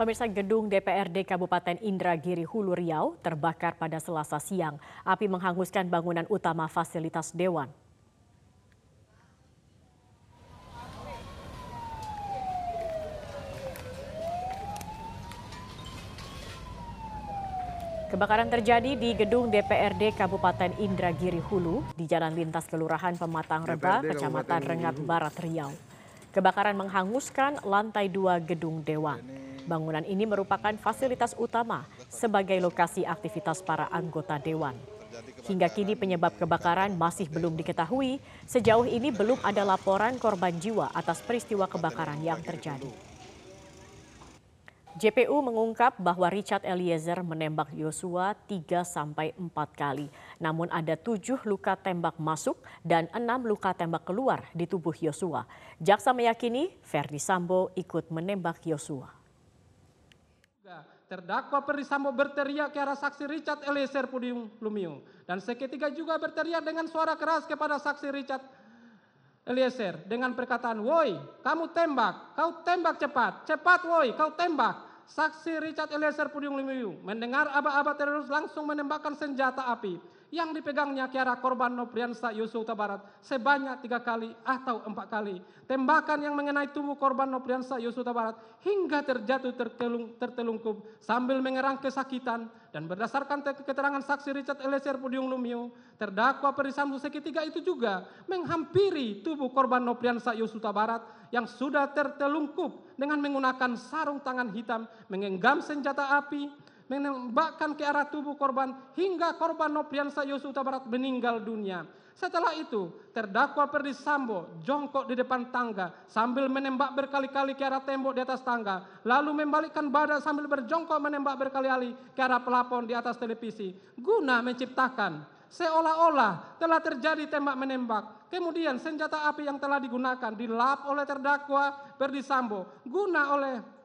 Pemirsa gedung DPRD Kabupaten Indragiri Hulu Riau terbakar pada Selasa siang. Api menghanguskan bangunan utama fasilitas dewan. Kebakaran terjadi di gedung DPRD Kabupaten Indragiri Hulu di Jalan Lintas Kelurahan Pematang Reba, Kecamatan Rengat Barat, Riau. Kebakaran menghanguskan lantai dua gedung Dewan. Bangunan ini merupakan fasilitas utama sebagai lokasi aktivitas para anggota Dewan. Hingga kini penyebab kebakaran masih belum diketahui. Sejauh ini belum ada laporan korban jiwa atas peristiwa kebakaran yang terjadi. JPU mengungkap bahwa Richard Eliezer menembak Yosua 3 sampai 4 kali. Namun ada 7 luka tembak masuk dan 6 luka tembak keluar di tubuh Yosua. Jaksa meyakini Ferdi Sambo ikut menembak Yosua. Terdakwa Ferdi Sambo berteriak ke arah saksi Richard Eliezer Pudium Lumiu dan seketika juga berteriak dengan suara keras kepada saksi Richard Eliezer dengan perkataan, "Woi, kamu tembak, kau tembak cepat, cepat woi, kau tembak." Saksi Richard Eliezer Pudium Lumiu mendengar aba-aba terus langsung menembakkan senjata api yang dipegangnya ke arah korban Nopriansa Yusuf Barat sebanyak tiga kali atau empat kali. Tembakan yang mengenai tubuh korban Nopriansa Yusuf Barat hingga terjatuh tertelung, tertelungkup sambil mengerang kesakitan dan berdasarkan keterangan saksi Richard Eliezer Pudium Lumiu, terdakwa Perisambu seketika itu juga menghampiri tubuh korban Nopriansa Yusuf Barat yang sudah tertelungkup dengan menggunakan sarung tangan hitam, menggenggam senjata api, menembakkan ke arah tubuh korban hingga korban Nopriansa Yosuta Barat meninggal dunia. Setelah itu, terdakwa Perdi Sambo jongkok di depan tangga sambil menembak berkali-kali ke arah tembok di atas tangga, lalu membalikkan badan sambil berjongkok menembak berkali-kali ke arah pelapon di atas televisi, guna menciptakan seolah-olah telah terjadi tembak menembak. Kemudian senjata api yang telah digunakan dilap oleh terdakwa Perdi Sambo guna oleh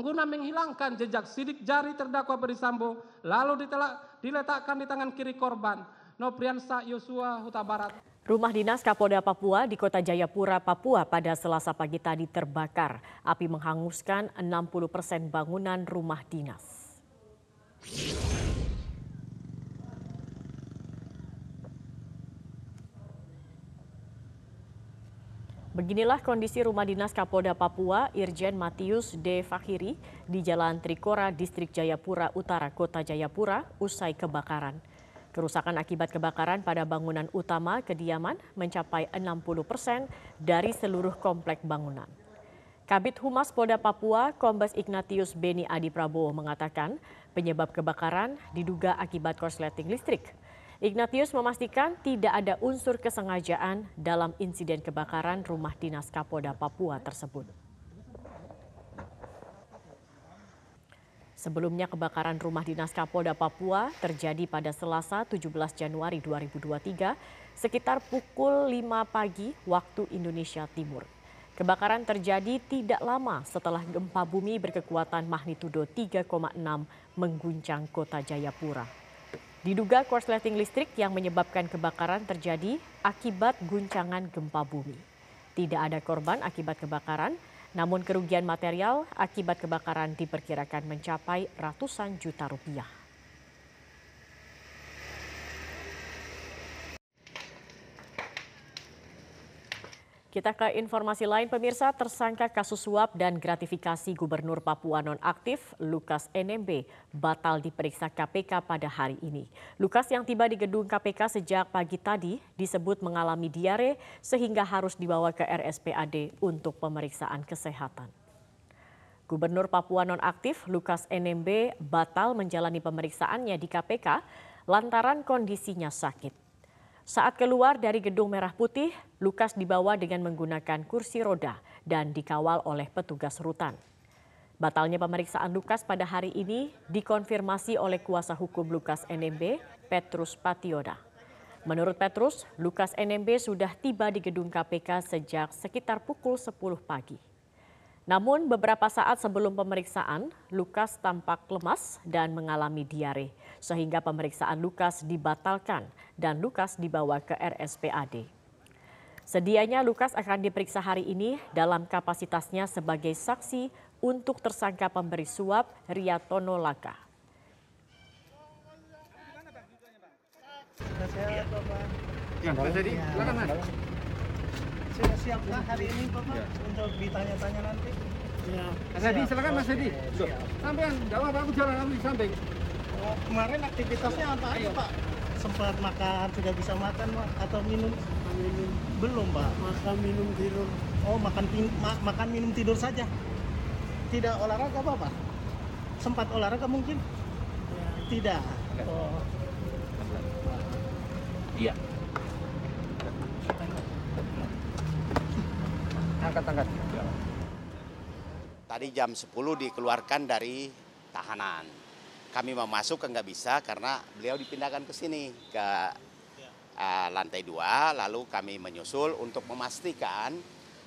guna menghilangkan jejak sidik jari terdakwa Perisambo lalu ditelak, diletakkan di tangan kiri korban Nopriansa Yosua Huta Barat. Rumah dinas Kapolda Papua di Kota Jayapura, Papua pada selasa pagi tadi terbakar. Api menghanguskan 60 persen bangunan rumah dinas. Beginilah kondisi rumah dinas Kapolda Papua Irjen Matius D. Fakhiri di Jalan Trikora, Distrik Jayapura Utara, Kota Jayapura, usai kebakaran. Kerusakan akibat kebakaran pada bangunan utama kediaman mencapai 60 persen dari seluruh komplek bangunan. Kabit Humas Polda Papua, Kombes Ignatius Beni Adi Prabowo mengatakan penyebab kebakaran diduga akibat korsleting listrik. Ignatius memastikan tidak ada unsur kesengajaan dalam insiden kebakaran rumah dinas Kapolda Papua tersebut. Sebelumnya kebakaran rumah dinas Kapolda Papua terjadi pada Selasa 17 Januari 2023 sekitar pukul 5 pagi waktu Indonesia Timur. Kebakaran terjadi tidak lama setelah gempa bumi berkekuatan magnitudo 3,6 mengguncang kota Jayapura. Diduga korsleting listrik yang menyebabkan kebakaran terjadi akibat guncangan gempa bumi. Tidak ada korban akibat kebakaran, namun kerugian material akibat kebakaran diperkirakan mencapai ratusan juta rupiah. Kita ke informasi lain pemirsa, tersangka kasus suap dan gratifikasi Gubernur Papua nonaktif Lukas NMB batal diperiksa KPK pada hari ini. Lukas yang tiba di gedung KPK sejak pagi tadi disebut mengalami diare sehingga harus dibawa ke RSPAD untuk pemeriksaan kesehatan. Gubernur Papua nonaktif Lukas NMB batal menjalani pemeriksaannya di KPK lantaran kondisinya sakit. Saat keluar dari gedung merah putih, Lukas dibawa dengan menggunakan kursi roda dan dikawal oleh petugas rutan. Batalnya pemeriksaan Lukas pada hari ini dikonfirmasi oleh kuasa hukum Lukas NMB, Petrus Patioda. Menurut Petrus, Lukas NMB sudah tiba di gedung KPK sejak sekitar pukul 10 pagi. Namun beberapa saat sebelum pemeriksaan, Lukas tampak lemas dan mengalami diare, sehingga pemeriksaan Lukas dibatalkan dan Lukas dibawa ke RSPAD. Sedianya Lukas akan diperiksa hari ini dalam kapasitasnya sebagai saksi untuk tersangka pemberi suap Riyatono Laka. Ya, Pak Jadi, silakan Mas. Sudah siapkah hari ini Bapak Ya. untuk ditanya-tanya nanti? Ya. Mas silakan Mas Edi. Loh, Sampean, enggak apa-apa aku jalan aku di samping. Oh, kemarin aktivitasnya apa aja Pak? Sempat makan, sudah bisa makan Pak? Atau minum? Minum. Belum Pak? Makan, minum, tidur. Oh, makan, ma- makan minum, tidur saja? Tidak olahraga Bapak? Sempat olahraga mungkin? Tidak. Oh. Iya. Angkat, angkat. Tadi jam 10 dikeluarkan dari tahanan. Kami mau masuk nggak bisa karena beliau dipindahkan ke sini ke uh, lantai dua. Lalu kami menyusul untuk memastikan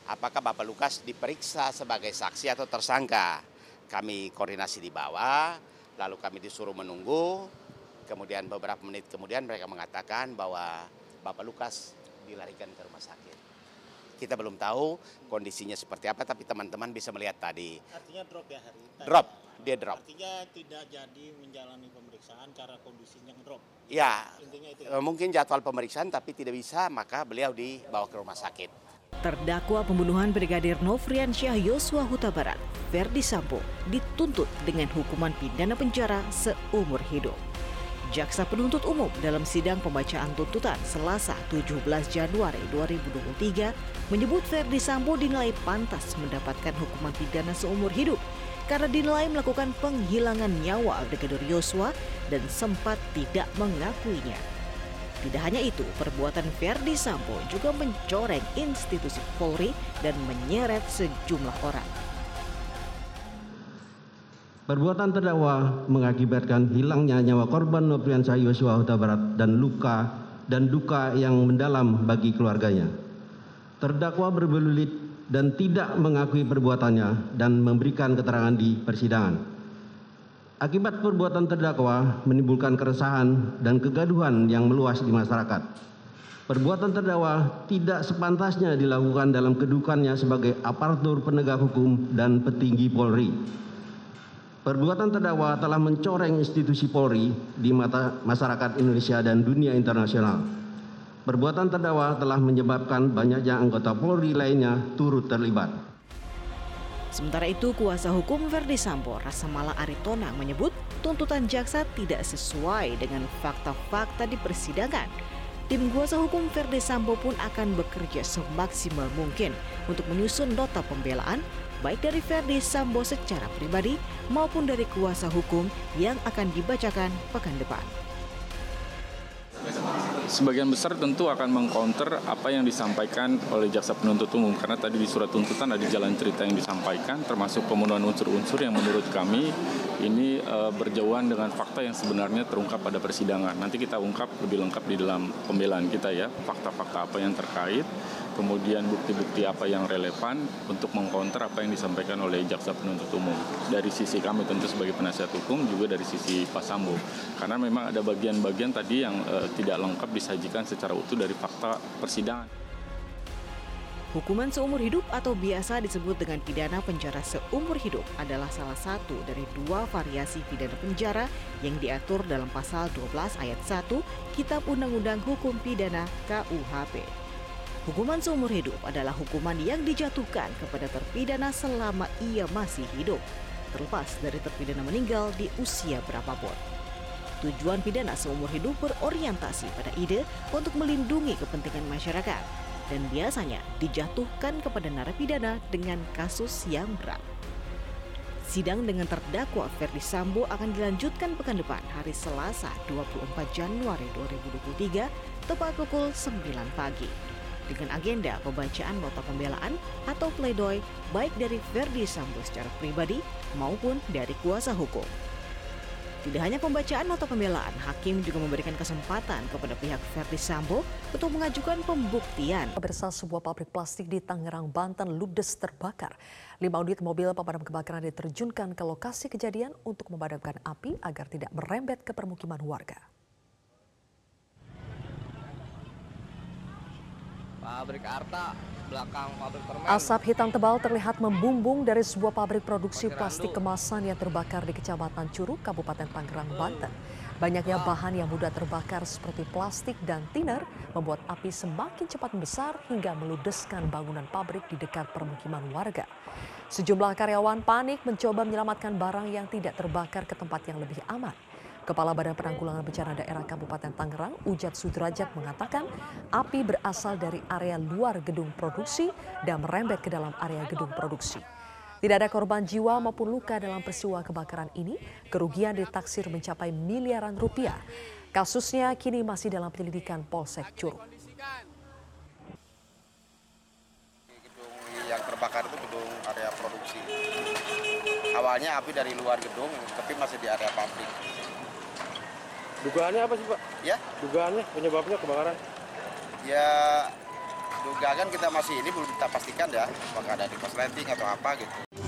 apakah Bapak Lukas diperiksa sebagai saksi atau tersangka. Kami koordinasi di bawah, lalu kami disuruh menunggu. Kemudian beberapa menit kemudian mereka mengatakan bahwa Bapak Lukas dilarikan ke rumah sakit. Kita belum tahu kondisinya seperti apa, tapi teman-teman bisa melihat tadi. Artinya drop ya hari ini? Drop, dia drop. Artinya tidak jadi menjalani pemeriksaan karena kondisinya drop. Ya, Intinya itu. eh, mungkin jadwal pemeriksaan tapi tidak bisa, maka beliau dibawa ke rumah sakit. Terdakwa pembunuhan Brigadir Nofrian Syah Yosua Huta Barat, Verdi Sambo, dituntut dengan hukuman pidana penjara seumur hidup. Jaksa penuntut umum dalam sidang pembacaan tuntutan Selasa 17 Januari 2023 menyebut Verdi Sambo dinilai pantas mendapatkan hukuman pidana seumur hidup karena dinilai melakukan penghilangan nyawa Brigadir Yosua dan sempat tidak mengakuinya. Tidak hanya itu, perbuatan Verdi Sambo juga mencoreng institusi Polri dan menyeret sejumlah orang. Perbuatan terdakwa mengakibatkan hilangnya nyawa korban Nopriansyah Yosua Huta Barat dan luka dan duka yang mendalam bagi keluarganya. Terdakwa berbelulit dan tidak mengakui perbuatannya dan memberikan keterangan di persidangan. Akibat perbuatan terdakwa menimbulkan keresahan dan kegaduhan yang meluas di masyarakat. Perbuatan terdakwa tidak sepantasnya dilakukan dalam kedudukannya sebagai aparatur penegak hukum dan petinggi Polri. Perbuatan terdakwa telah mencoreng institusi Polri di mata masyarakat Indonesia dan dunia internasional. Perbuatan terdakwa telah menyebabkan banyaknya anggota Polri lainnya turut terlibat. Sementara itu, kuasa hukum Verdi Sambo, Rasamala Aritonang menyebut tuntutan jaksa tidak sesuai dengan fakta-fakta di persidangan. Tim kuasa hukum Verdi Sambo pun akan bekerja semaksimal mungkin untuk menyusun nota pembelaan baik dari Verdi Sambo secara pribadi maupun dari kuasa hukum yang akan dibacakan pekan depan. Sebagian besar tentu akan mengcounter apa yang disampaikan oleh jaksa penuntut umum karena tadi di surat tuntutan ada jalan cerita yang disampaikan termasuk pemenuhan unsur-unsur yang menurut kami ini uh, berjauhan dengan fakta yang sebenarnya terungkap pada persidangan. Nanti kita ungkap lebih lengkap di dalam pembelaan kita ya, fakta-fakta apa yang terkait, kemudian bukti-bukti apa yang relevan untuk mengcounter apa yang disampaikan oleh jaksa penuntut umum. Dari sisi kami tentu sebagai penasihat hukum juga dari sisi Pak Sambo. Karena memang ada bagian-bagian tadi yang uh, tidak lengkap disajikan secara utuh dari fakta persidangan. Hukuman seumur hidup atau biasa disebut dengan pidana penjara seumur hidup adalah salah satu dari dua variasi pidana penjara yang diatur dalam pasal 12 ayat 1 Kitab Undang-Undang Hukum Pidana KUHP. Hukuman seumur hidup adalah hukuman yang dijatuhkan kepada terpidana selama ia masih hidup, terlepas dari terpidana meninggal di usia berapapun. Tujuan pidana seumur hidup berorientasi pada ide untuk melindungi kepentingan masyarakat dan biasanya dijatuhkan kepada narapidana dengan kasus yang berat. Sidang dengan terdakwa Ferdi Sambo akan dilanjutkan pekan depan hari Selasa 24 Januari 2023 tepat pukul 9 pagi dengan agenda pembacaan nota pembelaan atau pledoi baik dari Ferdi Sambo secara pribadi maupun dari kuasa hukum. Tidak hanya pembacaan nota pembelaan, hakim juga memberikan kesempatan kepada pihak Verdi Sambo untuk mengajukan pembuktian. Pemirsa sebuah pabrik plastik di Tangerang, Banten ludes terbakar. Lima unit mobil pemadam kebakaran diterjunkan ke lokasi kejadian untuk memadamkan api agar tidak merembet ke permukiman warga. Pabrik Arta, belakang pabrik permen. Asap hitam tebal terlihat membumbung dari sebuah pabrik produksi plastik kemasan yang terbakar di Kecamatan Curug, Kabupaten Tangerang, Banten. Banyaknya bahan yang mudah terbakar seperti plastik dan thinner membuat api semakin cepat membesar hingga meludeskan bangunan pabrik di dekat permukiman warga. Sejumlah karyawan panik mencoba menyelamatkan barang yang tidak terbakar ke tempat yang lebih aman. Kepala Badan Penanggulangan Bencana Daerah Kabupaten Tangerang, Ujat Sudrajat mengatakan api berasal dari area luar gedung produksi dan merembet ke dalam area gedung produksi. Tidak ada korban jiwa maupun luka dalam peristiwa kebakaran ini. Kerugian ditaksir mencapai miliaran rupiah. Kasusnya kini masih dalam penyelidikan Polsek Curug. Gedung yang terbakar itu gedung area produksi. Awalnya api dari luar gedung, tapi masih di area pabrik. Dugaannya apa sih Pak? Ya, Dugaannya penyebabnya kebakaran? ya dugaan kita masih ini belum kita pastikan ya, apakah ada di korsleting atau apa gitu.